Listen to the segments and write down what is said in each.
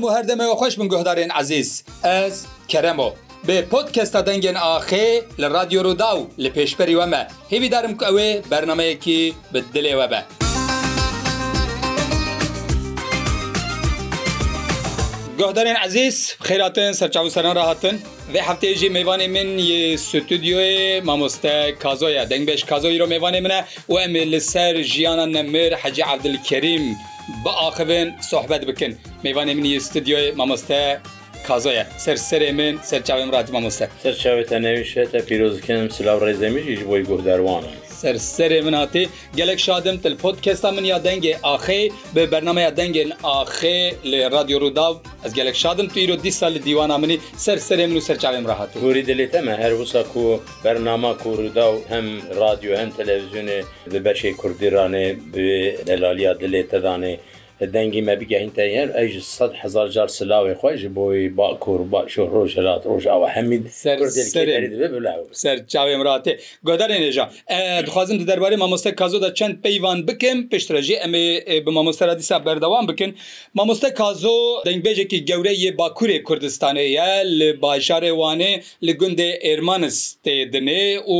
هەموو هەردەمەوە خۆش من گوهدارێن عزیز ئەس کەرەمەوە. بێ پۆتکەستە دەنگێن ئاخێ لە رادیۆڕوودا و لە پێشپەری وەمە هیویدارم کە ئەوێ بەرنمەیەکی بدلێوە بە. گۆدارێن عزیز خێراتن سەرچاوسەران ڕاهاتن vê heftêjî mêvanê min yê stüdyoyê mamoste kazoya dengbêj kazoî ro mêvanê min e û em ê li ser jiyana nemir hecî Evdilkerîm بە ئاخبن سوحبەت بکن میوانێ منی ستدیۆی مامۆستە تازەیە سەر سەرێ من سەرچاوێم ڕاتمە مستە سەرچاوێتە نەویشێتە پیرۆزکەم سلااو ڕێزەمیژیش بۆی گۆداروانە سەر سەرێ من هاتی gelek şadim til podcasta min ya dengê axê bi bernameya dengên axê lê radyo Rudav ez gelek şadim tu îro dîsa li dîwana minî ser serê min û serçavêm rahat. Gorî dilê te me her wisa ku bernama ku Rudaw hem radyo hem televizyonê li beşê Kurdiranê bi delaliya dilê te danê دەنگی مەبیگەهینتە هەر ئەیژ سەد هزار جار سلااوی خۆش بۆی با کوور باش ڕۆژ هەلات ڕۆژ ئەوە هەمید سەر چاوێمراتێ گۆدارێ نێژا دخوازم دەربارەی مامۆستە کازۆدا چەند پەیوان بکەم پێشترەژێ ئەمێ بە مامۆسترا دیسا بەردەوام بکەن مامۆستە کازۆ دەنگبێژێکی گەورەی یە باکوورێ کوردستانەیە لە باشارێوانێ لە گوندێ ئێرمانس تێ دنێ و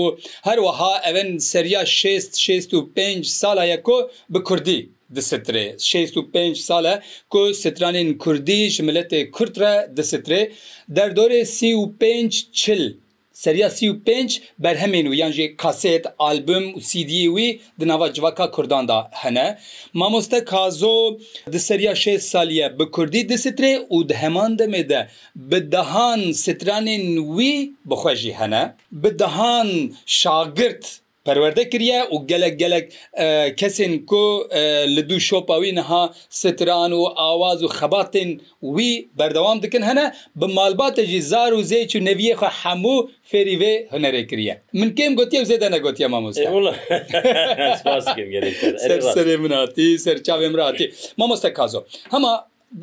هەروەها ئەوەن سەریا 6 6 و 5 ساڵایەکۆ بە کوردی دسترێ 65 ساله کو سترانên کوردی ji milletê Kurd re distrê derdorê سی û پێ çil seriya سی û pênc berhemên û yan jê kaset album û CD wî di nava civaka Kurdan da hene. Mamoste kazo di seriya şe saliye bi Kurdî disitrê û di heman demê de bi dehan stranên wî bixwe jî hene. Bi dehan şagirt پەروەەردە کریە و گەلک گەلک کەسێن کۆ لە دوو شۆپاوی نەها ستران و ئاواز و خەباتن وی بەردەوام دکن هەنە بە مالباتەژی زار و زێچ و نەویەخە هەموو فێریێ هەنەرێ کریە من کێم گوتیە زێدە نەگوتیە مامۆستا سەر مناتی سەرچاوێمراتی مامۆستە کازۆ هەما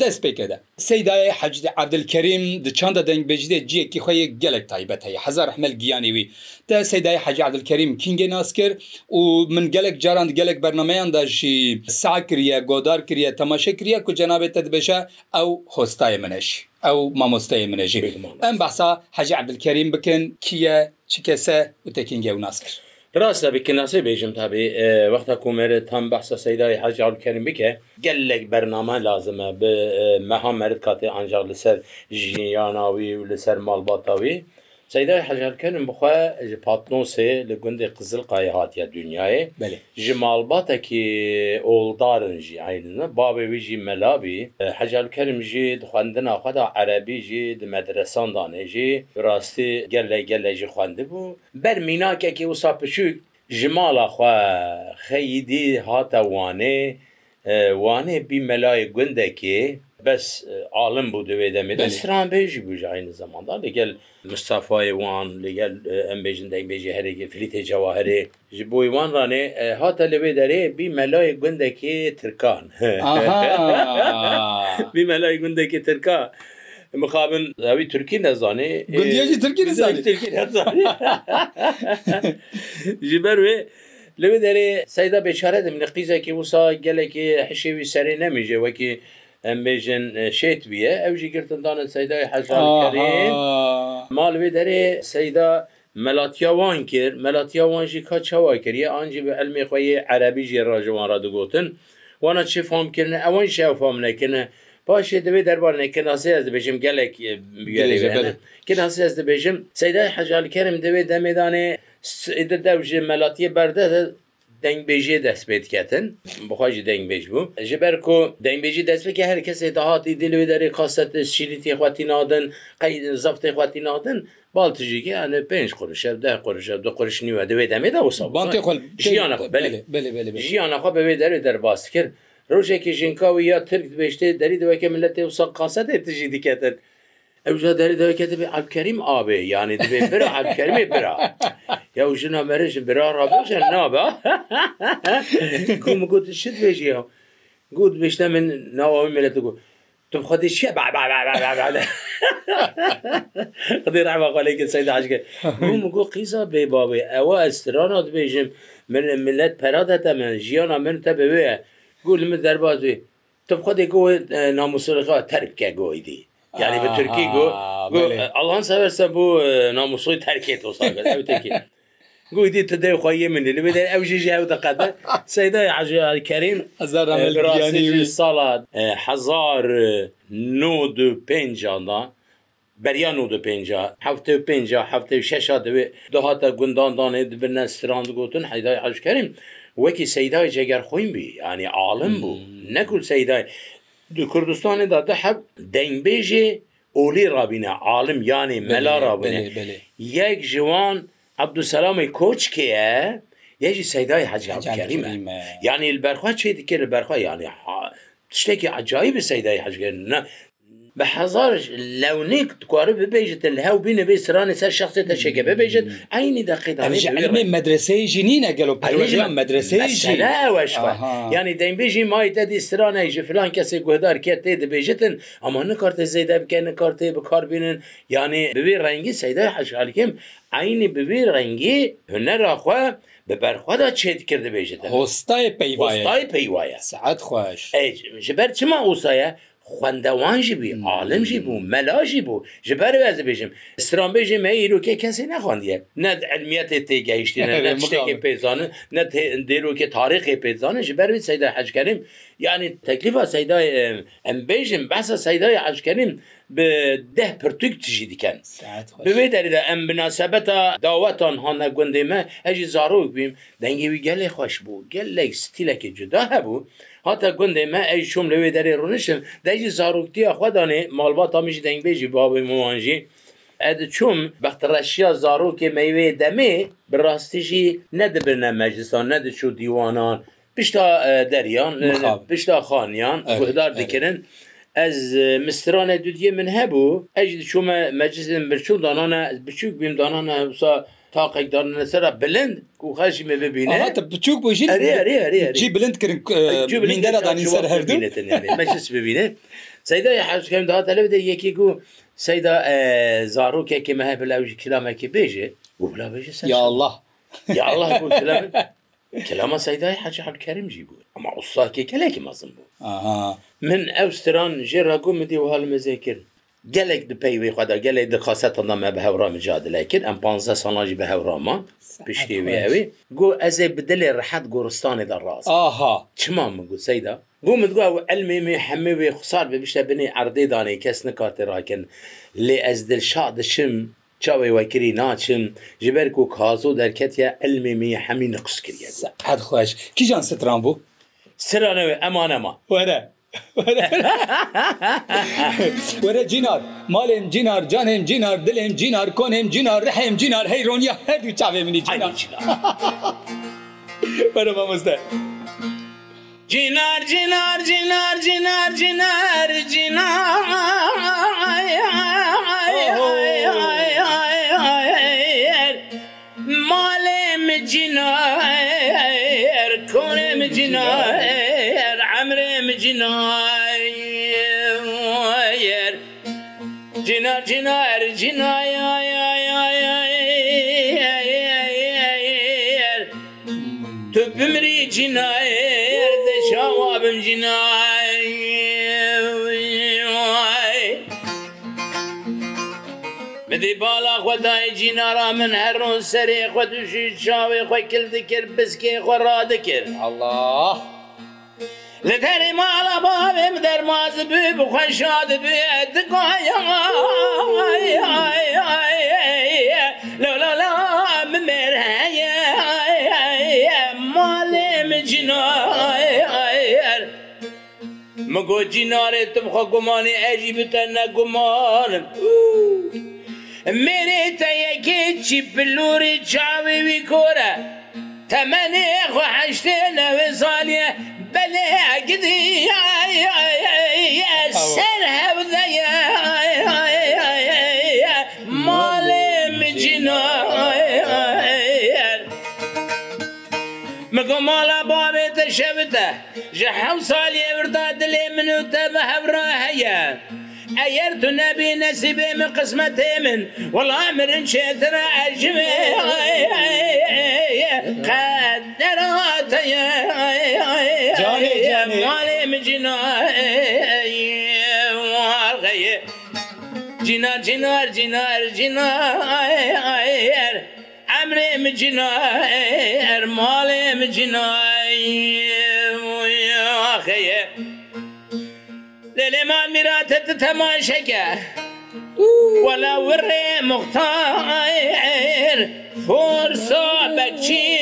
دەست پێکەدا سەداە حەجد عبدلکەریم دچنددە دەنگبێژێ جیەکی خۆی گەلێک تایبەتەیە هزار حمل گیانیوی تا سەدای حەج عبدلکەریم کینگێ ناس کرد و من گەلێک جاران گەلێک بەرنمەیان داشی سا کریە گۆدار کریە تەماشە کریە کو جەنابێتە دبێژە ئەو هۆستای منەش ئەو مامۆستای منەژی ئەم بەسا حەج عبدلکەریم بکەن کیە چ کەسە و تەکینگە و ناس کرد ڕاستە بکناسی بێژم تابی وەختا کومێرە تام بەسە سەدای حەجارکەرم بکە گەلێک بەرنامە لازمە بە مەها مەرد کاتێ ئەنجار لەسەر ژیانناوی و لەسەر ماڵباتاوی Seyda hejerkerin bixwe ji patnosê li gundê qizil qayê hatiye dünyayê ji malbatekî oldarın jî aynine babê wî jî melabî hejerkerim jî dixwendina xwe da erebî jî di medresan danê jî rastî gelle gelle jî xwendibû ber mînakekî wisa piçûk ji mala xwe xeyidî hata wanê wanê bî melayê gundekê بەس عالم بوو دەوێ دەمێتران بێژی بژین زماندا لەگەل مستافای وان لەگەل ئەم بێژن دەنگبێژی هەرێکی فلیتی جەواهرێ ji بۆی وان ڕانێ هاتە لەوێ دەرێ بی مەلای گوندێکی ترکان بی مەلای گوندێکی ترکان. مخابن ئەوی تورکی نەزانێ تورکی ji ber wê لەوێ دەرێ سەیدا بێچارە دەم لە قیزێکی وسا gelekî hişێوی سەرێ نەمیژێ وەکی ئەمبێژن شێت بە ئەوژی گرتندانە سەدای حەژارین ماڵێ دەرێ سەیدا مەلاتیاوان کرد مەلاتیاوانژی کا چاوا کردە ئەنجی بە ئەلمی خۆی عەربیژی ڕژوان ڕدەگوتن وانە چی فامکردە ئەوان شێ فام نەکردە پاشێ دەبێت دەربارە کناسی ئەس دەبێژم گەلێک کناسی ئەس دەبێژم سەدای حەژالکەرم دەوێت دەمێدانێ دەوژێ مەلاتیە بەردە دەنگبێژێ دەستپێتکەتن بخواژی دەنگبێژ بوو ژبەر کۆ دەنگبێژی دەستپێکی هەر کەسێ داهاتی دلوێ دەێ قاست شیری تێخواتی نادن قەی زەفتی خواتی نادن بالتژیکی ئەە پێنج قڕشە ده قڕشە دو قڕش نیوە دەوێ دەمێدا وسە ژیانەخوا بەوێ دەوێ دەرباس کرد ڕۆژێکی ژینکاوی یا ترک بێشتێ دەری دوەکە منلەتی وسە قاسەتێ تژی دیکەتن Evja derê devketê bi Abkerim abê yanî dibê bir Abkerimê bira. Ya jina mere ji bira raboje nabe Ku min got şit bêjî ya. Gut bişte min nava millet got. تم خدي شي بعد بعد بعد بعد بعد خدي رحمة عليك السيد عشقة هم جو قيسة ببابي أو استرانا تبيجم من ملت برادة من جيانا من تبوي قول من دربات بي تم خدي جو ناموس الغا تربك جويدي yani bi Türkiye go Allah'ın seversen bu namusluyu terk et o sahibi öteki. Goydi tu dev xwaye min li bidar ew jî ew diqete Seyda Hacı Kerim yani sala hezar nû du penca da beriya nû du penca hefte penca hefte şeşa divê dihata gundan danê dibirne strand gotin Heyda Hacı Kerim wekî Seyda ceger xwin bî yani alim bû nekul Seyday di Kurdistanê da deheb dengbêjê olî rabîne alim yanî mela rabîne yek ji wan Abdüselamê koçke ye yek jî seydayê heckerî me yanî berxwa çê dike li berxwa yanî tiştekî acayî bi seydayê hecgerin بە حەزارش لەونێک دکوارە ببێژێت لە هەو بینە بێ سرانێ سەر شخصێت دەشێکە ببێژێت عینی دەقیدانی مەدرسەی ژینینە گەل و پەرژیان مەدرسەیەوەش ینی دەینبێژی مای دەدی سرانەیژ فلان کەسێک گوهدار کرد تێ دەبێژێتن ئەمە نکارتە زەیدا بکەن کارتێ بکاربیێنن یانێ ببێ ڕەنگی سەدا حەشالکەم عینی ببێ ڕەنگی هەنەراخوا بە بەرخوادا چێت کردبێژێت هۆستای پەیوای پەیواە سعات خوۆش ژبەر چما ئوسایە؟ خوندەوان ژی بووی عالم ژی بوو مەلاژی بوو ji ber ez dibêjim stran bêjim me îrokê kesê nexwandiye ne elmiyetê têgehiştî pêzanin ne dêrokê tarixê pêzanin ji ber seyda heckerim yani teklifa seyda em bêjim besa seyda heckerim ده پرتوک تژی دیکەن بێ دەریدا ئەم بناسەبەتە داوەتان هەە گوندێ me hecî zarok bîm dengewî gelê xweş bû gelek stîlekê cuda hebû hata gundê me ey şom li wê derê rûnişim de jî zaroktiya xwedanê malbata min jî dengbê jî babê wan jî ed çûm bextreşiya zarokê meyvê demê bi rastî jî nedibirne meclisan nediçû dîwanan pişta deryan pişta xaniyan guhdar dikirin evet. ez misrane dudiye min hebû ez çûme meclisin birçû danana ez biçûk bîm danana hewsa taqek danane sera bilind ku xeşî me bibîne biçûk bu jî bilind kirin min dera danî ser herdû meclis bibîne Seyda hewkem daha tele de yekî ku Seyda zarokekê me hebla jî kilamekî bêje û bila bêje Ya Allah Ya Allah کەلامە سایدای حەجی حەبکەریمجی بوو ئەمە عوساکی کەلێکی مەزم بوو من ئەوستران ژێراگو مدی و هەلمەزێ کرد gelek dipey wê xweda gelek dixasetanda me bi hewra mücadele kir em panze sana jî bi hewrama piştî wê ew got ez ê bi dilê rehet goristanê de rast aha çima min got seyda Gu min got ew elmê me hemê wê xusar bi bişte binê erdê danê kes nikar terakin lê ez dil şa dişim çavê wekirî naçin ji ber ku kazo derketiye elmê me hemî niqs kiriye Hedxweş Kijan sitran bû? Siran ew eman ema were. Were cinar malên cinar canêm cinar dilêm cinar konêm cinar rehem cinar heyronya her du çavê minî cinar Were mamizde. Cinar cinar cinar cinar cinar cinar جنار كونم جنار عمرم جنار جنار جنار جنار تبمري جنار ذا شوابم جنار Divê bala xwe dayê cînara min her rûn serê xwe tu jî çavê xwe kil dikir biskê xwe radikir Allah Li derê mala bavê min dermaz bû bixwe şa dibû dikaya Lola la min merheye malê min cînayer Me got cînarê tu bixwe gumanê ecî bite ne gumanim. مرێتە یەکێکی بلووری چاویوی کۆرە تەمەێ خوحشتێنەوە زانە بەلێ ئەگدی سەر هەودەیە ماڵێ مجینا مگو ماڵا بابێتە شەوتە ژە حەو ساڵێ وردا دلێ من و تە بە هەورا هەیە. ايرت نبي نسيبي من قسمتي من والله من شترى اجمي قدرات يا مالي من جناي جنار جنار جنار جنار عمري من جنار مالي من جنار يا اخي للمان مراتة تماشك ولا ور مختار فرصة بكشي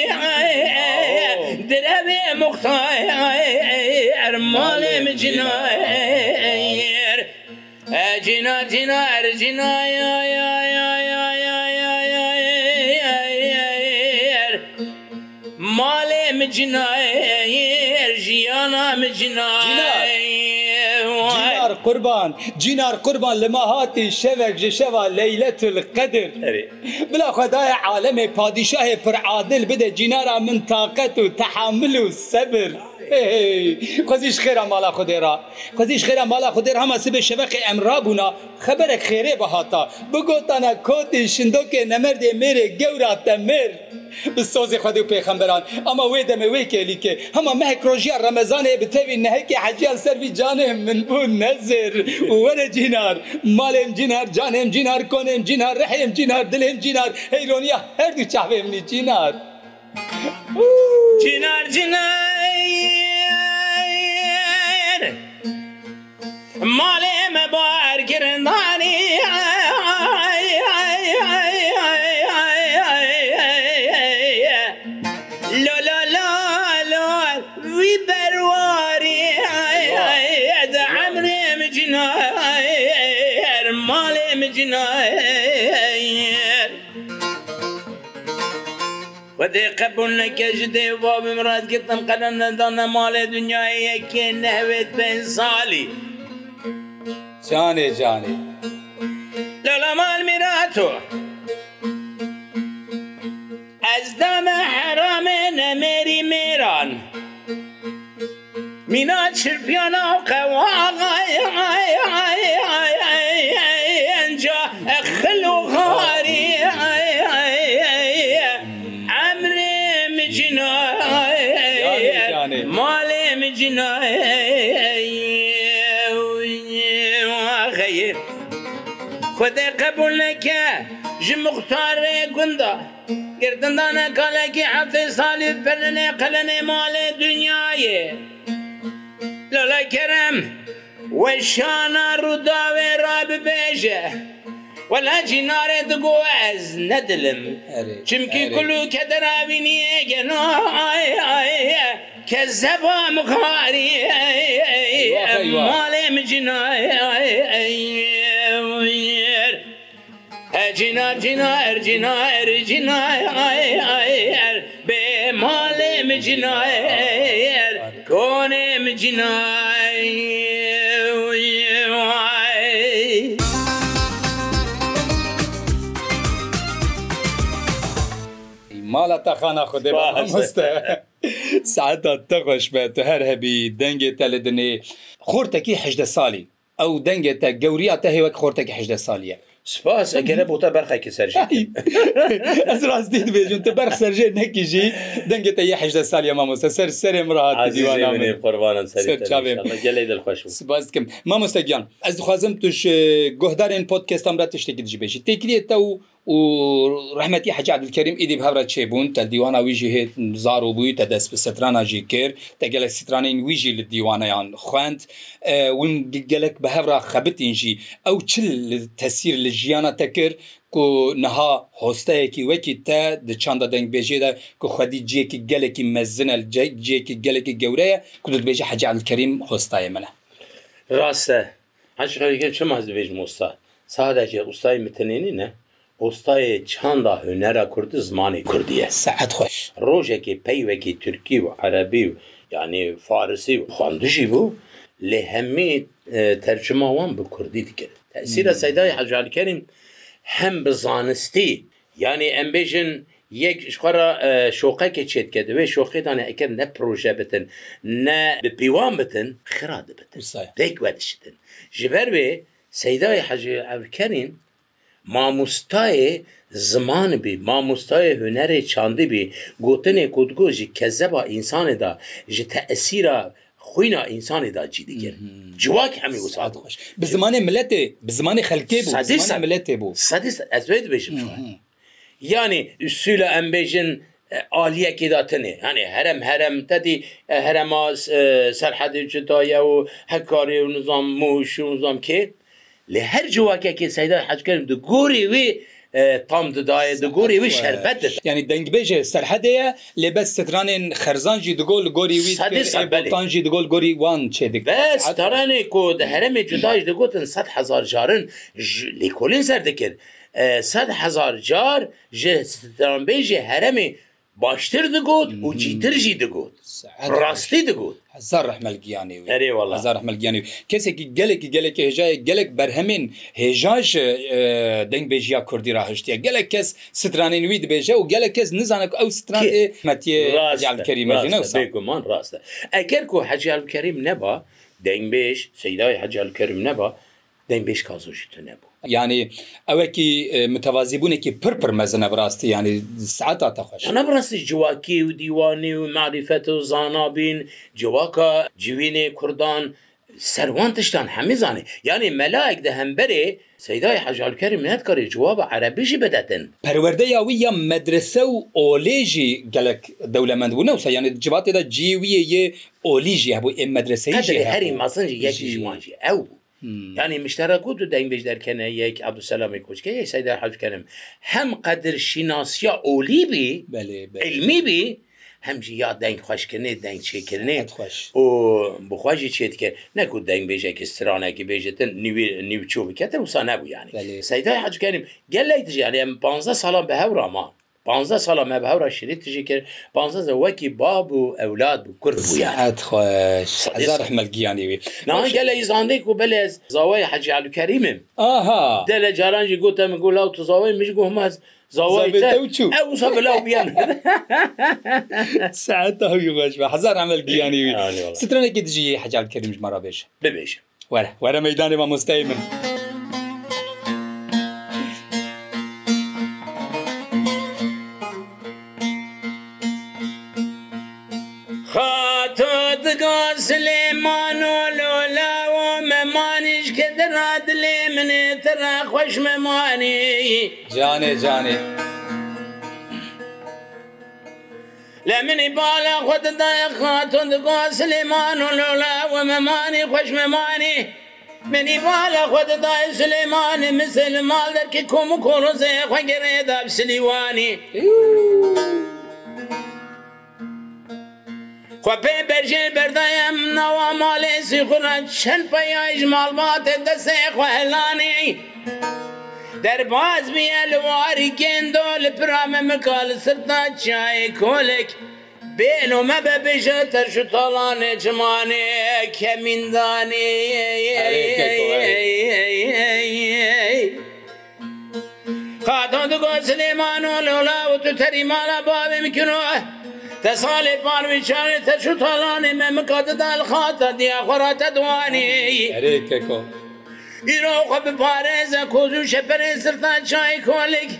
دربي مختار مالم جناير جنا جنا جنا يا يا يا يا يا مالم جناير جيانا مجناير قوربان جینار قوربان لە ما هاتی شەوێک ji şeva leyletül qedir Bila xwedaya alemê padîşahê pirعادil bide cînara min taqet û tehamil û sebir. خۆزیش خێرا ماڵا خودێرا خۆزیش خێرا ماڵا خودێر هەمە سبێ شەبقی ئەمرابوونا خەبەرێک خێرێ بەهاتا بگۆتانە کۆتی شندۆکێ نەمەردێ مێرێ گەورا تەمر بسۆزی خودی و پێخەمبەران ئەمە وێ دەمە وێ کێلیکە هەمە مەهکرۆژیا ڕەمەزانێ بتەوی نەهەکی حەجیان سەروی جانێ من بوو نەزر وەرە جینار مالێم جینار جانێم جینار کۆنێم جینار ڕحێم جینار دلێم جینار هەیرۆنیا هەردوو چاوێم نی جینار جینار جینار مالێمە بارگرندانی وی بەرواری ئەمرێ مجینە مالێ مجینە ودي قبول لك جدي باب مراد قطن قلنا دانا مال دنياي يكي نهوت بين صالي جاني جاني لا لا مال ميراتو ازدام حرام نميري ميران مينات شربيانا وقواغا قبولەکە ji muxtarê gunda Girdindan kalekî heftê salî pirinê qelinê malê dünyayê Lalekerem we şana rûdavê rabibêje. ولا جنارê digo ez nedilim Çimkî kulû kederavîniye genaye ke zeba mixariye malê min cinaye Cina cina er cina er cina ay ay er be malem cina er konem cina مالا تەخانە خودێ هەستە سعدا تەخۆش بێت تو هەر هەبی دەنگێ تە لە دنێ خۆرتەکی هەدە ساڵی ئەو دەنگێتە گەوریاتە هێوەک خۆرتێکی هەدە سالیە سپاس ئەگەنە بۆ تا بەرخێکی سەرژ ئەس ڕاستی بێژون تە بەرخ سەرژێ نەکیژی دەنگێتە یەحدا سالی مامۆستا سەر سەرێم ڕاتیوانانێوانم گەلی دەخۆش سپاسکەم مامۆستەگیان ئەس دخوازم توش گۆهدارێن پۆتکەستان برا تشتێکی دژبێژی تێکرێتە و ورحمەتی حەج عبدکەریم ئیدی هەورە چێبوون تە دیوانە ویژی هێت زار و بووی تە دەست بە سەتراناژی کرد تە گەلک سیترانین ویژی لە دیوانەیان خوند ون گەلک بە هەورا خەبتینژی ئەو چل تەسیر لە ژیانە تەکرد کو نها هۆستەیەکی وەکی تە دچاندە دەنگبێژێدا کو خودی جێکی گەلێکی مەزنە جێکی گەلێکی گەورەیە کودبێژە حەج عبدکەریم هۆستای منە ڕاستە عشقەکە چه ماز بێژ مۆستا سادەکە ئوستای متنێنی نە ئۆستایە چاندا هوەرە کوردی زمانی کوردیە سەعەت خۆش ڕۆژێکی پەیوەکی تورکی و عەربی و یعنی فارسی و خوندژی بوو لێ هەممی تەرجمەوان بە کوردی دکرد تەسیرە سەدای حەجارکەریم هەم بە زانستی یعنی ئەمبێژن یەکخوارە شوقەکە چێت کە دوێ شوقیتانە ئەکە نە پرۆژە بتن نە بپیوان بتن خرا دەبتن دەیکوەشتن ji ber wê seydayê hecê evkerîn مامۆستایە زمان بی مامۆستایە هوەرێ چاندی بی گوتنێ کودگۆ ji kezeba însanê da ji te esîra خوینا انسانê da cî digir Ciwak hemî wisat xweş Bi zimanê milletê bi zimanê xelkê milletê bû Sedîs ez wê dibêjim Yani üssûla em bêjin aliyekê da tinê hani herem herem tedî herema serhedê cidaye û hekarê û nizam mû şû nizam kê لە هەر جوواکێکی سەدا حەجکردم دو گۆری وێ تام دداە di gorê wî şerbet yani dengbêje serhedeye lêbet stranên xerzanjî digol gorî wî jî digol gorî wan çêdik Staranê ku di heremê cuda ji digotin sed hezar jarin lêkolên ser dikir sed hezar car ji stranbêjê heremê باشتر دەگوت و چیترژی دەگوت ڕاستی دەگوت هزار ڕحمل گیانی هزار ڕحمل گیانی کەسێکی گەلێکی گەلێکی هێژایە گەلک بەرهەمین هێژاش دەنگ بێژیا کوردی راهشتە گەلک کەس سترانین وی دبێژە و گەلک کەس نزانێت ئەو سترانێمەتیگومان ڕاستە ئەگەر و حەجیالکەریم نەبا دەنگ بێژ سەیدای حەجالکەرم نەبا دەنگ بێش کازۆژی تو نەبوو ینی ئەوەکی متەوازیبوونێکی پرپر مەزنە بڕاستی ینی سعتا تەخۆش نەڕاستی جوواکی و دیوانی و معریفەت و زانابین جوواکە جوینێ کوردان سەروان تشتان هەمیزانێ یعنی مەلاک دە هەمبەرێ سەدای حەژالکەری منەتکاری جواب عەرەبیژی بدەتن پەروەەردە یاوی یە مەدرسە و ئۆلێژی گەلک دەولەمەندبوون و سەیانێت جواتێدا جیویە یێ ئۆلیژی هەبوو ئێ مەدرسەی هەری مەسنجی یەکی ژمانجی ئەو بوو ینی مشتەرە گوت و دەنگ بێژ دەکەنە یەک عبدوسەلامی کوچکە ی سەدا حەجکەم هەم قەدر شیناسیا ئۆلیبی علمیبی هەمجی یا دەنگ خوۆشکردێ دەنگ چێکردێت خوۆش و بخواژی چێت کرد نەکو دەنگ بێژێکی سرانێکی بێژێتن نیوچوو بکەتە وسا نەبوو ینی سەدا حەجکەیم گەل لە دژیانێ 15 ساڵان بە هەورامان 15 ساڵە مە بە هەورە شری تژی کرد 15 وەکی باب و ئەولاد و کورد بوویانحمل گییانوی ناگە لە ئیزاندێک و بلێز زاوای حەجیالکەریمم ئاها دە لە جارانجی گوتە من گولا و تو زاوای مش گومەز هزار عمل گییانوی سترنێکی دژی حەجالکەریمش مەڕ بێش ببێش وەرە وەرە مەدانێ مامۆستای من. دەرە خۆش مەمانی جانێ جانێ. لە منی بالا خۆتدای خاتون دگۆ سلێمان و لۆلا وەمەمانی خۆشمەمانی منی بالا خۆتدای سلێمانی مسلمان دەرکی کۆم و کۆڕزێ خۆگەرێدا سلیوانی. خۆپێ بەژێ بەردەم نەوە مالێسی خوڕەت چەند پەیش ماڵباتە دەسێ خوێلانی دەرباز بیە لە واری کێندۆ لە پرامە مکا لە سرتا چای کۆلێک بێن و مەبە بێژە تەرش تاڵانێ جمانێ کەمیندانی خاتۆ دوگۆ سلێمان و لەولا و تو تەریماە باێ میکنەوە. تسالي بار وشاري تشو طلاني ممكاد دال خاطر دي اخرى تدواني اريككو ایرۆخ بپارێزە کۆز و شەپەرێ سرتان چای کۆلێک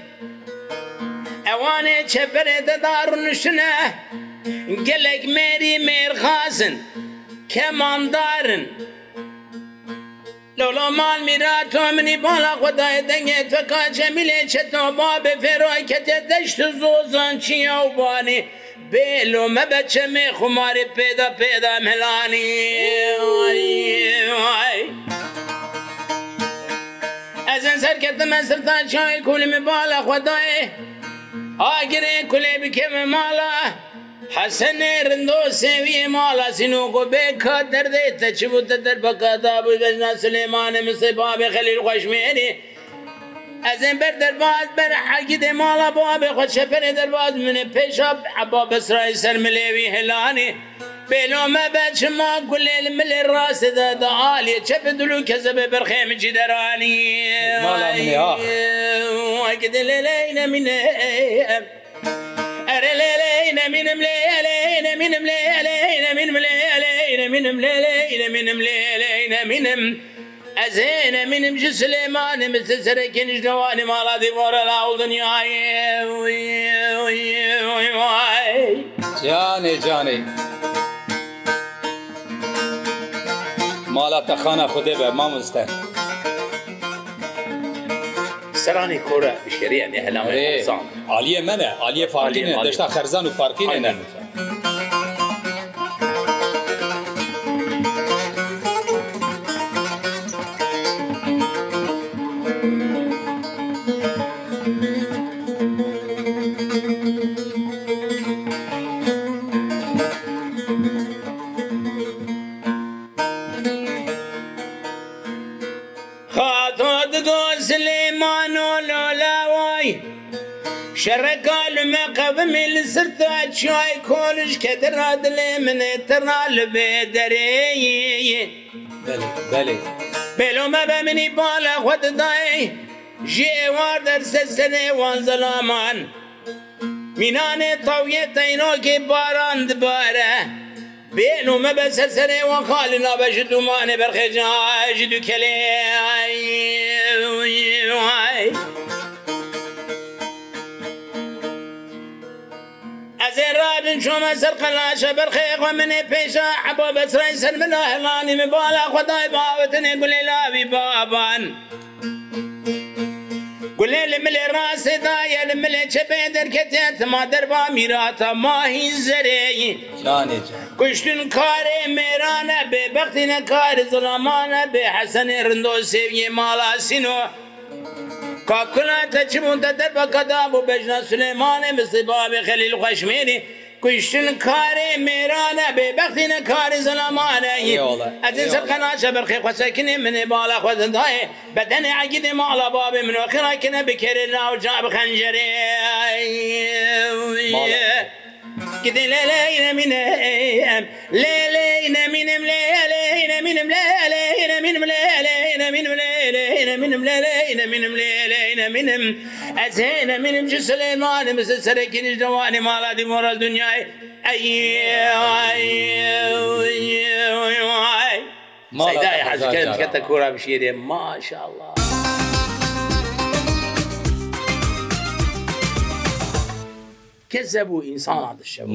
ئەوانێ چەپەرێ دەدار و نوشنە گەلێک مێری مێرخازن کەماندارن لەڵۆمان میرا تۆ منی باڵا خۆدای دەنگێ تۆ کاجەمیلێ چێتەوە با بە فێرۆی کەتێ دەشت زۆزان چیا و بانی بێلۆ مەبە چەمێ خماری پێدا پێدا ملانی ئەزن سەرکەتمە سەران چای کولیمە باە خودداێ ئاگرێ کولێ بکەمە ماڵە حەسەنێ رندۆ سێویە ماڵە سینۆکۆ بێ کات دەردێتە چ بووتە دەربەکەدا بوو بەنا سلێمانە مسە بابێ خەلیل خوۆشمێنێ ez ê ber derbaz ber egidê mala bo ev xwe şeperê derbaz min ê pêşa eba besrayî ser milêvî helanê Bêlo me be çima gulê li milê rastê de da aliyê çepe dilû keze be berxê min cî deranî Egidê lêleyne min Ere lêleyne minim lêleyne minim lêleyne minim lêleyne minim lêleyne minim lêleyne minim ezene minim ji Süleyman'ı mısın sere geniş nevanim aladı morala oldun Cani cani Mala texana xudê be mamoste Seranê kore bi şeriye ne helame Aliye me ne, aliye farkî ne, deşta xerzan û farkî ne ne. ئەی شەڕەکە لمە قەومی لە سرتا چای کۆلش کە دەرا دلێ منێ تەڕا لەبێ دەرێ بێلۆمە بە منی باە خوددای ژێوار دەرسە سنێ وانزەلامان مینانێ تاویە تەینۆکی باران دبارە. بێن و مەبەسەر سەرێ وان خالی نابەژ دومانێ بەرخێجاژ دوو کلێ رابن شما سر قلاش برخی خو من پیشا عبا بسرای سر بلا هلانی مبالا خدای باوتنی گلی لابی بابان گلی لمل راس دایا لمل چپه درکتیت ما در با میراتا ماهی زره کشتون کار میرانه به بختین کار ظلمانه به حسن رندو سیوی مالا سینو Kakına teçimun tedet ve kada bu bejna Süleyman'ı misibabi Halil Kaşmiri kuştun kari mirane be bektine kari zalamane Azin sakana şeber ki khusekini mini bala khuzendayı bedeni agidi mala babi minu khirakine bikerin avca bi khanceri Mala كذا لا لينا من لا لينا منم لا لينا منم لا لينا منم لا لينا منم لا لينا منم لا لينا منم لا لينا منم أزهينا منم جسلين وأنا سركين الجواني مالاتي مورا الدنيا أي ما شاء الله مرکزە بوو ئینسان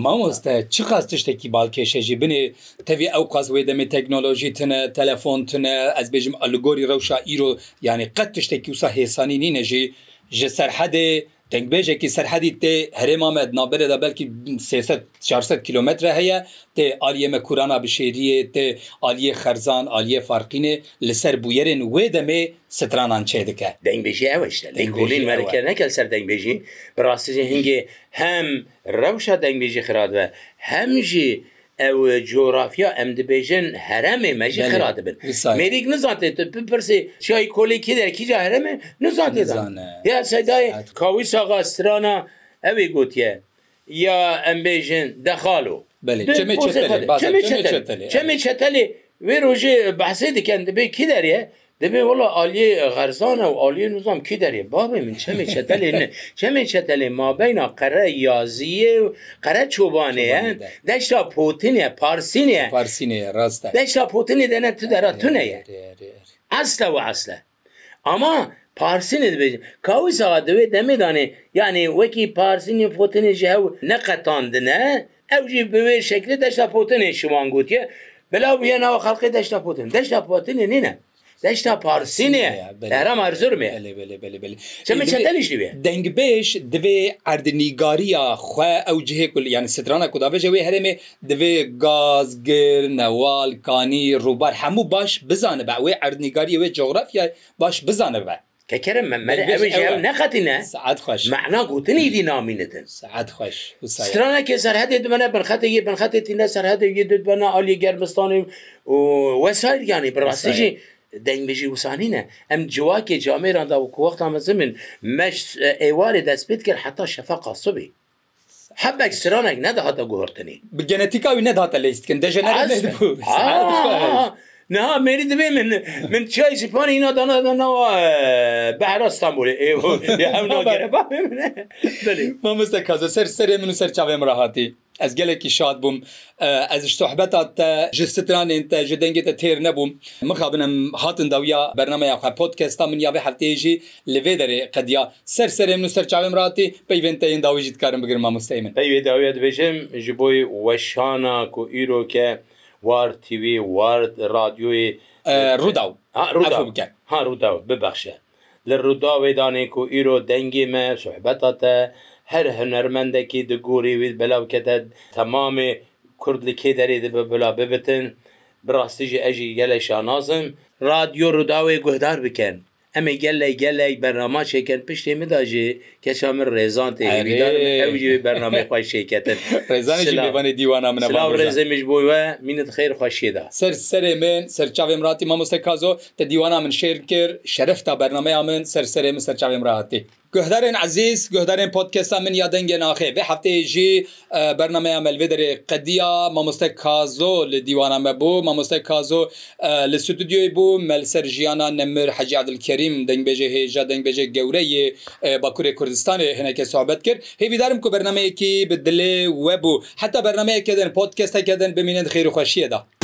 مامۆستە چ قاز تشتێکی باڵکێشێژی بنێ تەوی ئەو قاز وێ دەمێ تەکنۆلۆژی تنە تەلەفۆن تنە ئەس بێژم ئەلگۆری ڕەوشا ئیرۆ یعنی قەت تشتێکی وسا هێسانی نینەژی ژە سەررحەدێ تنگبێژێکی سەرحەدی تێ هەرێمامە نابێدا بەلکی 600 کیلومتر هەیە تێ ئالیەمە کورانا بشێریە تێ ئالیە خەرزان ئالیە فارقینێ لەسەر بویێن وێ دەمێ سترانان چێ دکە دەنگبێژی ئەوەشتە لەگولین مەرکە نەکەل سەر دەنگبێژی بڕاستیژی هەنگێ هەم ڕەوشە دەنگبێژی خراوە هەمژی ئەو جۆرافیا ئەم دەبێژن هەرەمێ مەژی خرا دەبن مێریک نزانێت بپرسی چای کۆلێکی دەکیجا هەرەمێ نزانێ یا سەدای کاوی ساغا سترانە ئەوێ گوتیە یا ئەمبێژن دەخالو چمێ چتەلێ وێ ڕۆژێ بەحسێ دیکەن دەبێ کی دەریە دەبێ وڵە عالیێ غەرزانە و عالیە نوزام کی دەێ بابێ من چەمێ چەتەلێنە چەمێ چەتەلێ مابینا قەرە یازیە و قەرە چۆبانەیە دەشتا پۆتنە پارسینە پارسینە ڕاستە دەشتا پۆتنی دەنە تو دەرا تونەیە ئەستا و ئەسلە ئەما پارسین دەبێت کاوی ساغا دەوێت دەمێدانێ یانێ وەکی پارسینی پۆتنێژی هەو نەقەتاندنە ئەوژی بوێ شکلی دەشتا پۆتنێ شوان گوتیە بەلاو بە ناوە خەڵقی دەشتا پۆتن دەشتا پۆتنێ نینە دشتا پارسینێ لەرە مارزورمێ چەتەنیشێ دەنگبێش دوێ ئەردنیگاریە خوێ ئەو جهێ کول یان سترانە کوداێژەوەی هەرێمێ دوێ گازگر نەواڵ کانی ڕووبار هەموو باش بزانە بە ئەوێ ئەردنیگاریەوە جغرافیا باش بزانە بە کەکەرم نەخەتینە سعات خوش معنا گوتنی دی نامینتن سعات خوش سترانە کێ سەرهدێ دمەە بنخەتەیە بنخەتێتی نە سەرهدە دوێ دوبەنە ئالی گەرمستانی و وەسایل یانی بڕاستیژی دەنگبژی وسانینە ئەم جوواکێ جامێراندا و کووەختان مەزمن مەش ئێوارێ دەستپێت کرد حتا شەفە قاسبی حبك سرانك ندهت جورتني بالجنتيكا وندهت ليستكن دجنرال نها میری دبی من من چای سپان اینا دانا دانا بحر استانبول ایو یا هم ناگره با بمینه ما مستکازه سر سر منو سر چاویم راحتی ez gelekî şad bûm ez ji sohbeta te ji stranên te ji dengê te têr nebûm mixabinim hatin dawiya bernameya xwe podcasta min ya ve hefteyê jî li vê derê qediya ser serê min ser çavên ratî peyvên teyên dawî jî dikarim bigirma musteymin Peyvê dawiya dibêjim ji boî weşana ku îroke war TV war radyoyê ڕوودا بکە ha ڕوودا ببexşe li ڕوودا wêdanê ku îro dengê me sohbeta te هەر هەنەرمەندێکی دگوریویت بەلاو کەتە تەمامێ کورد li kêderê dibe bila bibitin birastî jî ez jî gelek şanazim radyo rûdawê guhdar bikin em ê gelek gelek bernama çêken piştê min da jî keça min rêzan ew jî bername xwe şêketin Rêzanê dîwana min rêzê min ji bo we mînin xêr xweşê da Ser serê min serçavê ratî mamoste kazo te dîwana min şêr kir şerefta bernameya min ser serê min serçavê ratî. Guhdarên ezîz guhdarên podkesta min ya dengê naxê vê heftê jî bernameya melvêderê qediya mamoste kazo li dîwana me bû mamoste kazo li stüdyoyê bû melser jiyana nemir hecî adilkerîm dengbêjê hêja dengbêjê gewreyê Bakurê Kurdistanê hineke sohbet kir hêvîdarim ku bernameyekî bi dilê webû heta bernameyekê din podkestekedin bimînin xêrxweşiyê da.